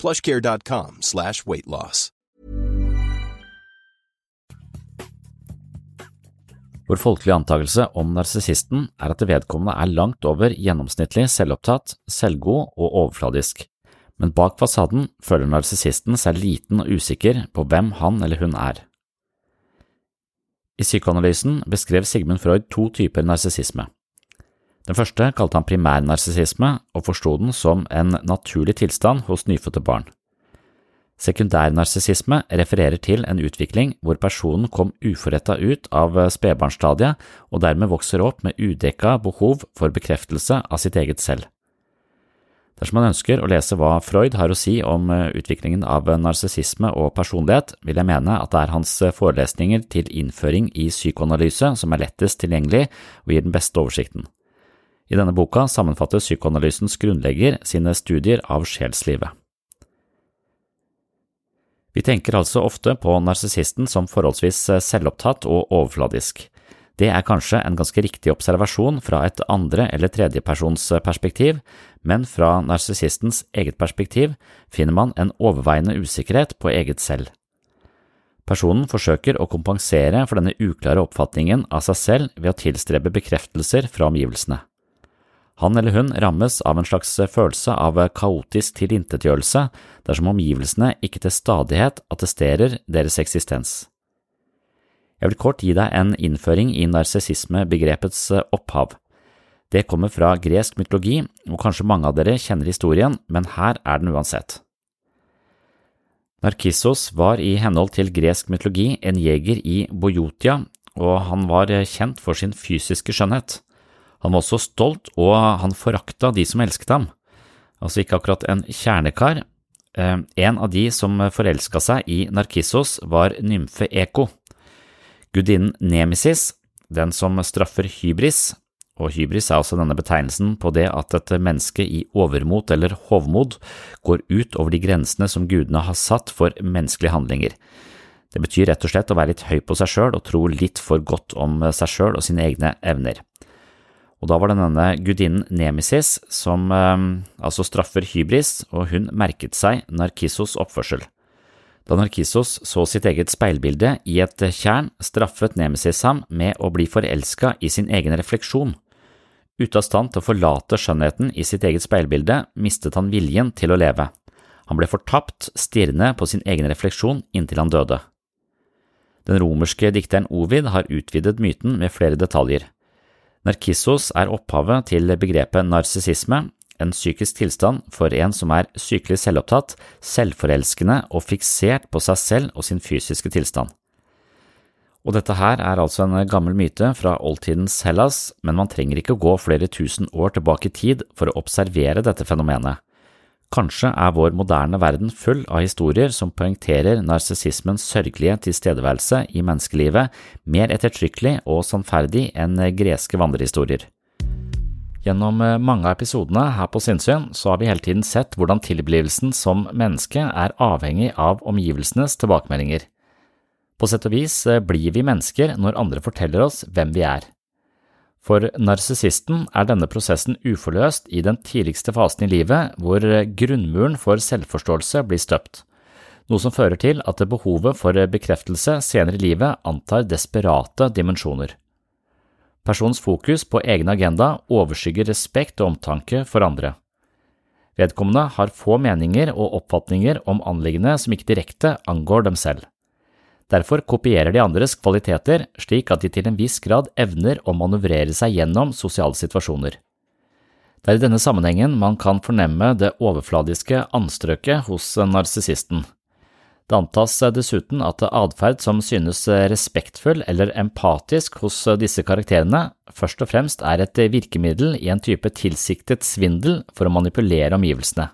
plushcare.com slash weight loss. Vår folkelige antakelse om narsissisten er at vedkommende er langt over gjennomsnittlig selvopptatt, selvgod og overfladisk, men bak fasaden føler narsissisten seg liten og usikker på hvem han eller hun er. I psykoanalysen beskrev Sigmund Freud to typer narsissisme. Den første kalte han primærnarsissisme og forsto den som en naturlig tilstand hos nyfødte barn. Sekundærnarsissisme refererer til en utvikling hvor personen kom uforretta ut av spedbarnsstadiet og dermed vokser opp med udekka behov for bekreftelse av sitt eget selv. Dersom man ønsker å lese hva Freud har å si om utviklingen av narsissisme og personlighet, vil jeg mene at det er hans forelesninger til innføring i psykoanalyse som er lettest tilgjengelig og gir den beste oversikten. I denne boka sammenfatter psykoanalysens grunnlegger sine studier av sjelslivet. Vi tenker altså ofte på narsissisten som forholdsvis selvopptatt og overfladisk. Det er kanskje en ganske riktig observasjon fra et andre- eller tredjepersonsperspektiv, men fra narsissistens eget perspektiv finner man en overveiende usikkerhet på eget selv. Personen forsøker å kompensere for denne uklare oppfatningen av seg selv ved å tilstrebe bekreftelser fra omgivelsene. Han eller hun rammes av en slags følelse av kaotisk tilintetgjørelse dersom omgivelsene ikke til stadighet attesterer deres eksistens. Jeg vil kort gi deg en innføring i narsissismebegrepets opphav. Det kommer fra gresk mytologi, og kanskje mange av dere kjenner historien, men her er den uansett. Narkissos var i henhold til gresk mytologi en jeger i Bojotia, og han var kjent for sin fysiske skjønnhet. Han var også stolt, og han forakta de som elsket ham. Altså ikke akkurat en kjernekar. En av de som forelska seg i Narkissos, var nymfe Eko. Gudinnen Nemesis, den som straffer hybris, og hybris er altså denne betegnelsen på det at et menneske i overmot eller hovmod går ut over de grensene som gudene har satt for menneskelige handlinger. Det betyr rett og slett å være litt høy på seg sjøl og tro litt for godt om seg sjøl og sine egne evner. Og da var det denne gudinnen Nemesis som eh, altså straffer hybris, og hun merket seg Narkissos oppførsel. Da Narkissos så sitt eget speilbilde i et tjern, straffet Nemesis ham med å bli forelska i sin egen refleksjon. Ute av stand til å forlate skjønnheten i sitt eget speilbilde, mistet han viljen til å leve. Han ble fortapt, stirrende på sin egen refleksjon inntil han døde. Den romerske dikteren Ovid har utvidet myten med flere detaljer. Narkissos er opphavet til begrepet narsissisme, en psykisk tilstand for en som er sykelig selvopptatt, selvforelskende og fiksert på seg selv og sin fysiske tilstand. Og dette her er altså en gammel myte fra oldtidens Hellas, men man trenger ikke gå flere tusen år tilbake i tid for å observere dette fenomenet. Kanskje er vår moderne verden full av historier som poengterer narsissismens sørgelige tilstedeværelse i menneskelivet mer ettertrykkelig og sannferdig enn greske vandrehistorier. Gjennom eh, mange av episodene her på Sinnsyn så har vi hele tiden sett hvordan tilblivelsen som menneske er avhengig av omgivelsenes tilbakemeldinger. På sett og vis eh, blir vi mennesker når andre forteller oss hvem vi er. For narsissisten er denne prosessen uforløst i den tidligste fasen i livet, hvor grunnmuren for selvforståelse blir støpt, noe som fører til at behovet for bekreftelse senere i livet antar desperate dimensjoner. Persons fokus på egen agenda overskygger respekt og omtanke for andre. Vedkommende har få meninger og oppfatninger om anliggende som ikke direkte angår dem selv. Derfor kopierer de andres kvaliteter slik at de til en viss grad evner å manøvrere seg gjennom sosiale situasjoner. Det er i denne sammenhengen man kan fornemme det overfladiske anstrøket hos narsissisten. Det antas dessuten at atferd som synes respektfull eller empatisk hos disse karakterene, først og fremst er et virkemiddel i en type tilsiktet svindel for å manipulere omgivelsene.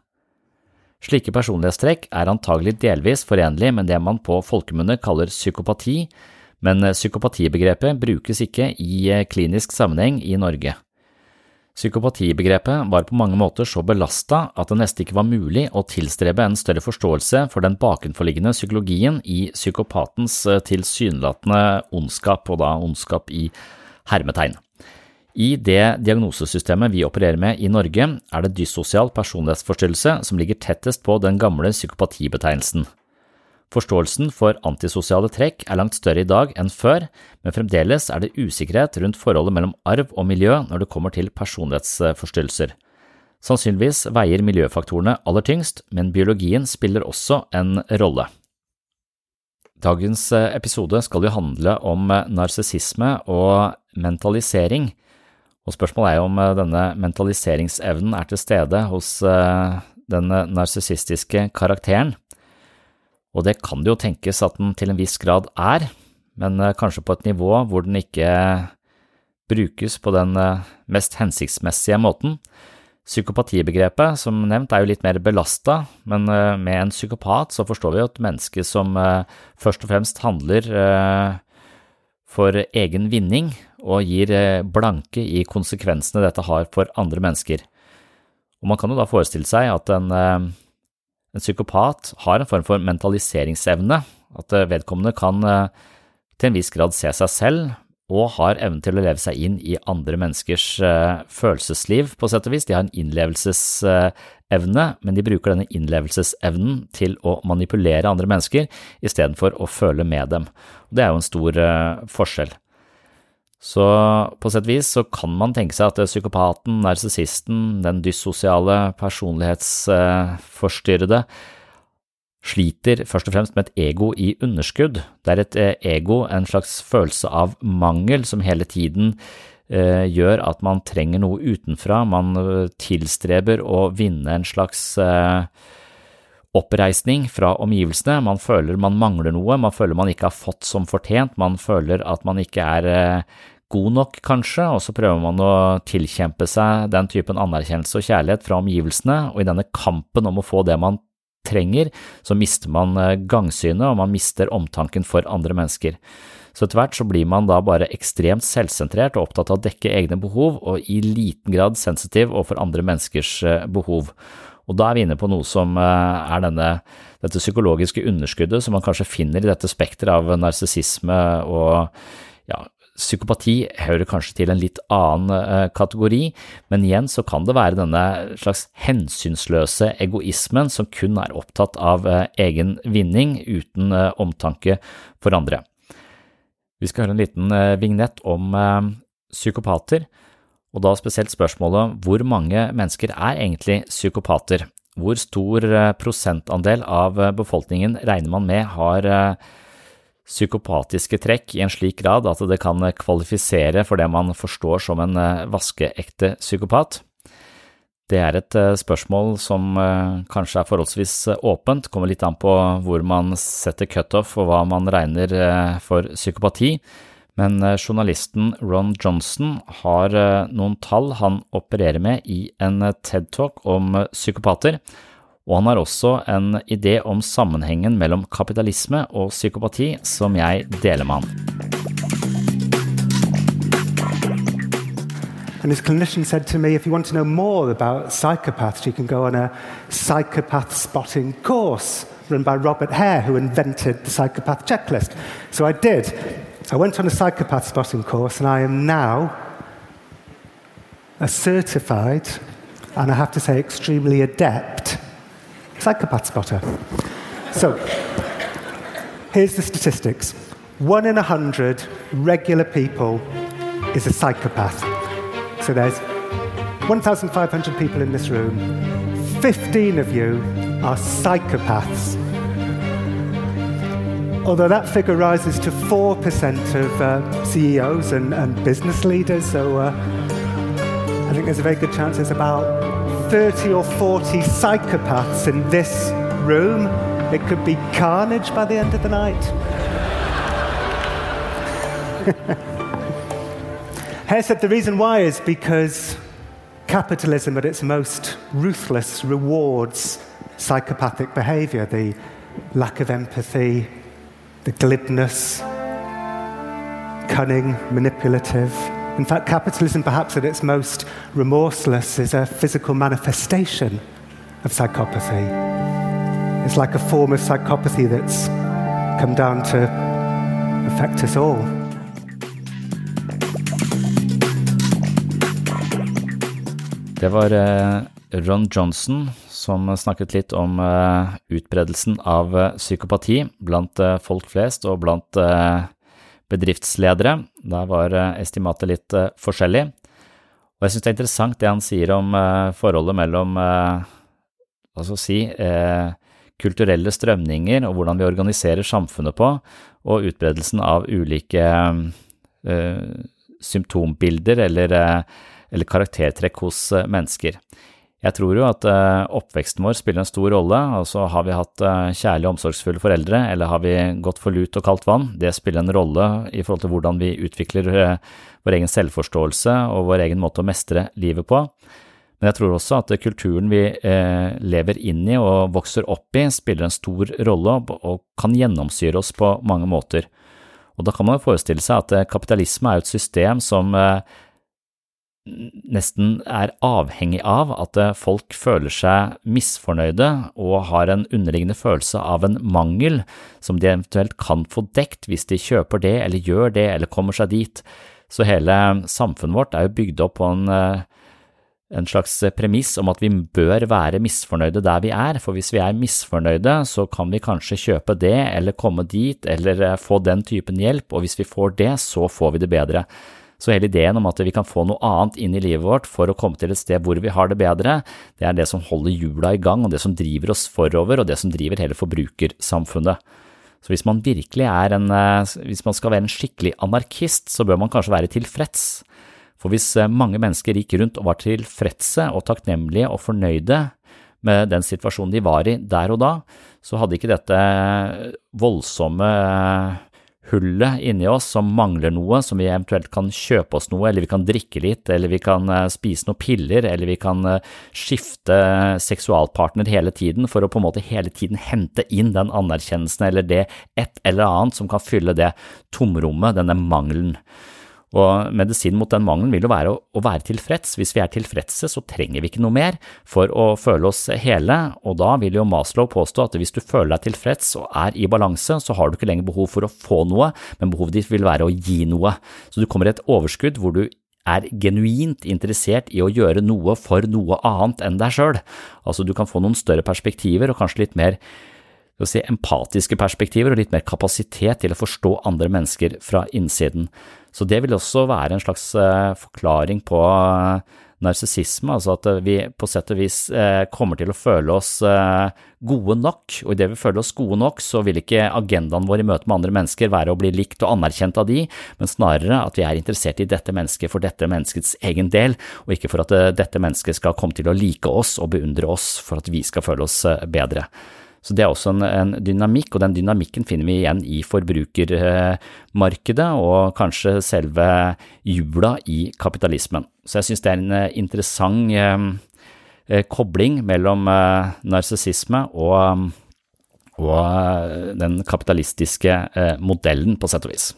Slike personlighetstrekk er antagelig delvis forenlig med det man på folkemunne kaller psykopati, men psykopatibegrepet brukes ikke i klinisk sammenheng i Norge. Psykopatibegrepet var på mange måter så belasta at det nesten ikke var mulig å tilstrebe en større forståelse for den bakenforliggende psykologien i psykopatens eh, tilsynelatende ondskap, og da ondskap i hermetegn. I det diagnosesystemet vi opererer med i Norge, er det dyssosial personlighetsforstyrrelse som ligger tettest på den gamle psykopatibetegnelsen. Forståelsen for antisosiale trekk er langt større i dag enn før, men fremdeles er det usikkerhet rundt forholdet mellom arv og miljø når det kommer til personlighetsforstyrrelser. Sannsynligvis veier miljøfaktorene aller tyngst, men biologien spiller også en rolle. Dagens episode skal jo handle om narsissisme og mentalisering, og spørsmålet er jo om denne mentaliseringsevnen er til stede hos den narsissistiske karakteren og det kan det jo tenkes at den til en viss grad er, men eh, kanskje på et nivå hvor den ikke brukes på den eh, mest hensiktsmessige måten. Psykopatibegrepet, som nevnt, er jo litt mer belasta, men eh, med en psykopat så forstår vi jo et menneske som først og fremst handler for egen vinning og gir blanke i konsekvensene dette har for andre mennesker. Og man kan jo da forestille seg at en en psykopat har en form for mentaliseringsevne, at eh, vedkommende kan eh, til en viss grad se seg selv og har evnen til å leve seg inn i andre menneskers følelsesliv, på sett og vis. De har en innlevelsesevne, men de bruker denne innlevelsesevnen til å manipulere andre mennesker istedenfor å føle med dem. Det er jo en stor forskjell. Så på sett vis så kan man tenke seg at psykopaten, narsissisten, den dyssosiale personlighetsforstyrrede sliter først og fremst med et ego i underskudd. Det er et eh, ego, en slags følelse av mangel, som hele tiden eh, gjør at man trenger noe utenfra. Man eh, tilstreber å vinne en slags oppreisning fra omgivelsene. Man føler man mangler noe, man føler man ikke har fått som fortjent, man føler at man ikke er god nok, kanskje, og så prøver man å tilkjempe seg den typen anerkjennelse og kjærlighet fra omgivelsene, og i denne kampen om å få det man trenger, så mister man eh, gangsynet, og man mister omtanken for andre mennesker. Så etter hvert så blir man da bare ekstremt selvsentrert og opptatt av å dekke egne behov, og i liten grad sensitiv overfor andre menneskers eh, behov. Og da er vi inne på noe som eh, er denne, dette psykologiske underskuddet som man kanskje finner i dette spekteret av narsissisme og ja, Psykopati hører kanskje til en litt annen uh, kategori, men igjen så kan det være denne slags hensynsløse egoismen som kun er opptatt av uh, egen vinning uten uh, omtanke for andre. Vi skal høre en liten vignett om psykopater, og da spesielt spørsmålet hvor mange mennesker er egentlig psykopater? Hvor stor prosentandel av befolkningen regner man med har psykopatiske trekk i en slik grad at det kan kvalifisere for det man forstår som en eh, vaskeekte psykopat. Det er et eh, spørsmål som eh, kanskje er forholdsvis åpent, kommer litt an på hvor man setter cutoff og hva man regner for psykopati, men journalisten Ron Johnson har noen tall han opererer med i en TED-talk om psykopater, og han har også en idé om sammenhengen mellom kapitalisme og psykopati som jeg deler med han. And his clinician said to me, if you want to know more about psychopaths, you can go on a psychopath spotting course run by Robert Hare, who invented the psychopath checklist. So I did. I went on a psychopath spotting course, and I am now a certified, and I have to say, extremely adept psychopath spotter. So, here's the statistics one in a hundred regular people is a psychopath. So, there's 1,500 people in this room, 15 of you are psychopaths. Although that figure rises to 4% of uh, CEOs and, and, business leaders, so uh, I think there's a very good chance it's about 30 or 40 psychopaths in this room. It could be carnage by the end of the night. Hare said the reason why is because capitalism at its most ruthless rewards psychopathic behavior, the lack of empathy, the glibness, cunning, manipulative. In fact, capitalism, perhaps at its most remorseless, is a physical manifestation of psychopathy. It's like a form of psychopathy that's come down to affect us all. Det var eh, Ron Johnson som snakket litt om uh, utbredelsen av uh, psykopati blant folk flest og blant bedriftsledere. Der var estimatet litt forskjellig. Og jeg synes det er interessant det han sier om forholdet mellom hva skal si, kulturelle strømninger og hvordan vi organiserer samfunnet på, og utbredelsen av ulike symptombilder eller, eller karaktertrekk hos mennesker. Jeg tror jo at uh, oppveksten vår spiller en stor rolle. Altså har vi hatt uh, kjærlige omsorgsfulle foreldre, eller har vi gått for lut og kaldt vann? Det spiller en rolle i forhold til hvordan vi utvikler uh, vår egen selvforståelse og vår egen måte å mestre livet på. Men jeg tror også at kulturen vi lever inn i og vokser opp i, spiller en stor rolle og kan gjennomsyre oss på mange måter. Og da kan man jo forestille seg at kapitalisme er et system som nesten er avhengig av at eh, folk føler seg misfornøyde og har en underliggende følelse av en mangel som de eventuelt kan få dekt hvis de kjøper det eller gjør det eller kommer seg dit. Så hele samfunnet vårt er jo bygd opp på en, eh, en slags premiss om at vi bør være misfornøyde der vi er, for hvis vi er misfornøyde, så kan vi kanskje kjøpe det eller komme dit eller eh, få den typen hjelp, og hvis vi får det, så får vi det bedre. Så hele ideen om at vi kan få noe annet inn i livet vårt for å komme til et sted hvor vi har det bedre, det er det som holder hjula i gang, og det som driver oss forover, og det som driver hele forbrukersamfunnet. Så hvis man virkelig er en, eh, hvis man skal være en skikkelig anarkist, så bør man kanskje være tilfreds. For hvis eh, mange mennesker gikk rundt og var tilfredse og takknemlige og fornøyde med den situasjonen de var i der og da, så hadde ikke dette voldsomme hullet inni oss som mangler noe, som vi eventuelt kan kjøpe oss noe, eller vi kan drikke litt, eller vi kan eh, spise noen piller, eller vi kan eh, skifte seksualpartner hele tiden for å på en måte hele tiden hente inn den anerkjennelsen eller det et eller annet som kan fylle det tomrommet, denne mangelen. Og medisinen mot den mangelen vil jo være å, være tilfreds. Hvis vi er tilfredse, så trenger vi ikke noe mer for å føle oss hele, og da vil jo Maslow påstå at hvis du føler deg tilfreds og er i balanse, så har du ikke lenger behov for å få noe, men behovet ditt vil være å gi noe. Så du kommer i et overskudd hvor du er genuint interessert i å gjøre noe for noe annet enn deg sjøl. Altså du kan få noen større perspektiver og kanskje litt mer si, empatiske perspektiver og litt mer kapasitet til å forstå andre mennesker fra innsiden. Så det vil også være en slags eh, forklaring på eh, narsissisme, altså at vi på sett og vis eh, kommer til å føle oss gode nok, og idet vi føler oss gode nok, så vil ikke agendaen vår i møte med andre mennesker være å bli likt og anerkjent av de, men snarere at vi er interessert i dette mennesket for dette menneskets egen del, og ikke for at dette mennesket skal komme til å like oss og beundre oss for at vi skal føle oss bedre. Så det er også en, en, dynamikk, og den dynamikken finner vi igjen i forbrukermarkedet og kanskje selve jula i kapitalismen. Så jeg synes det er en eh, interessant eh, eh, kobling mellom narsissisme og, og den kapitalistiske modellen, på sett og vis.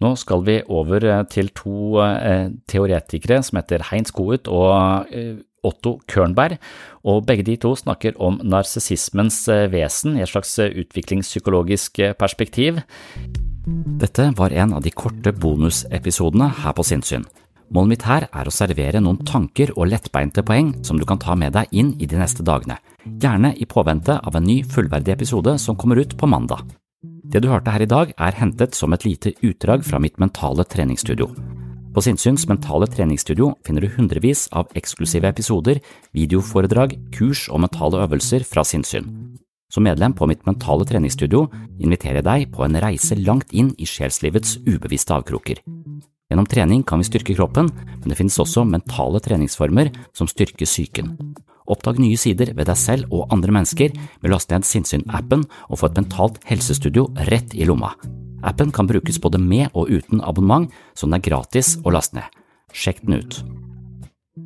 Nå skal vi over til to teoretikere som heter Heinz Koht og Otto Kørnberg, og begge de to snakker om narsissismens vesen i et slags utviklingspsykologisk perspektiv. Dette var en av de korte bonusepisodene her på Sinnsyn. Målet mitt her er å servere noen tanker og lettbeinte poeng som du kan ta med deg inn i de neste dagene, gjerne i påvente av en ny fullverdig episode som kommer ut på mandag. Det du hørte her i dag, er hentet som et lite utdrag fra mitt mentale treningsstudio. På Sinnsyns mentale treningsstudio finner du hundrevis av eksklusive episoder, videoforedrag, kurs og mentale øvelser fra sinnssyn. Som medlem på mitt mentale treningsstudio inviterer jeg deg på en reise langt inn i sjelslivets ubevisste avkroker. Gjennom trening kan vi styrke kroppen, men det finnes også mentale treningsformer som styrker psyken. Oppdag nye sider ved deg selv og andre mennesker med å laste ned Sinnsyn-appen og få et mentalt helsestudio rett i lomma. Appen kan brukes både med og uten abonnement, så den er gratis å laste ned. Sjekk den ut.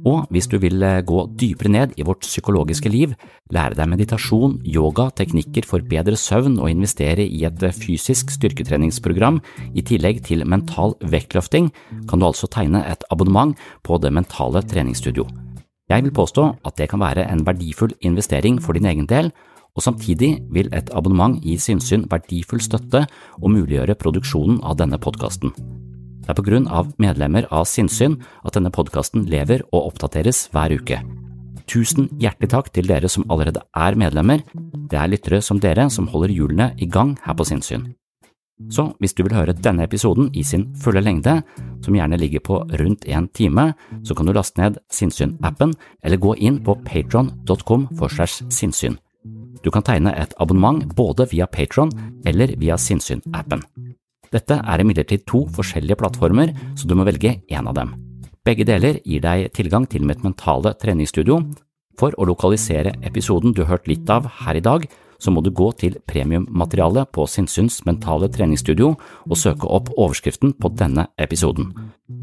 Og hvis du vil eh, gå dypere ned i vårt psykologiske liv, lære deg meditasjon, yoga, teknikker for bedre søvn og investere i et eh, fysisk styrketreningsprogram i tillegg til mental vektløfting, kan du altså tegne et abonnement på Det mentale treningsstudio. Jeg vil påstå at det kan være en verdifull investering for din egen del, og samtidig vil et abonnement gi Sinnsyn verdifull støtte og muliggjøre produksjonen av denne podkasten. Det er på grunn av medlemmer av Sinnsyn at denne podkasten lever og oppdateres hver uke. Tusen hjertelig takk til dere som allerede er medlemmer, det er lyttere som dere som holder hjulene i gang her på Sinnsyn. Så hvis du vil høre denne episoden i sin fulle lengde, som gjerne ligger på rundt en time, så kan du laste ned Sinnsyn-appen eller gå inn på patron.com for segs sinnssyn. Du kan tegne et abonnement både via Patron eller via Sinnsyn-appen. Dette er imidlertid to forskjellige plattformer, så du må velge én av dem. Begge deler gir deg tilgang til mitt mentale treningsstudio. For å lokalisere episoden du har hørt litt av her i dag, så må du gå til premiummaterialet på Sinnsyns mentale treningsstudio og søke opp overskriften på denne episoden.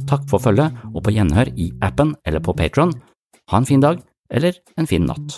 Takk for følget, og på gjenhør i appen eller på Patron. Ha en fin dag, eller en fin natt.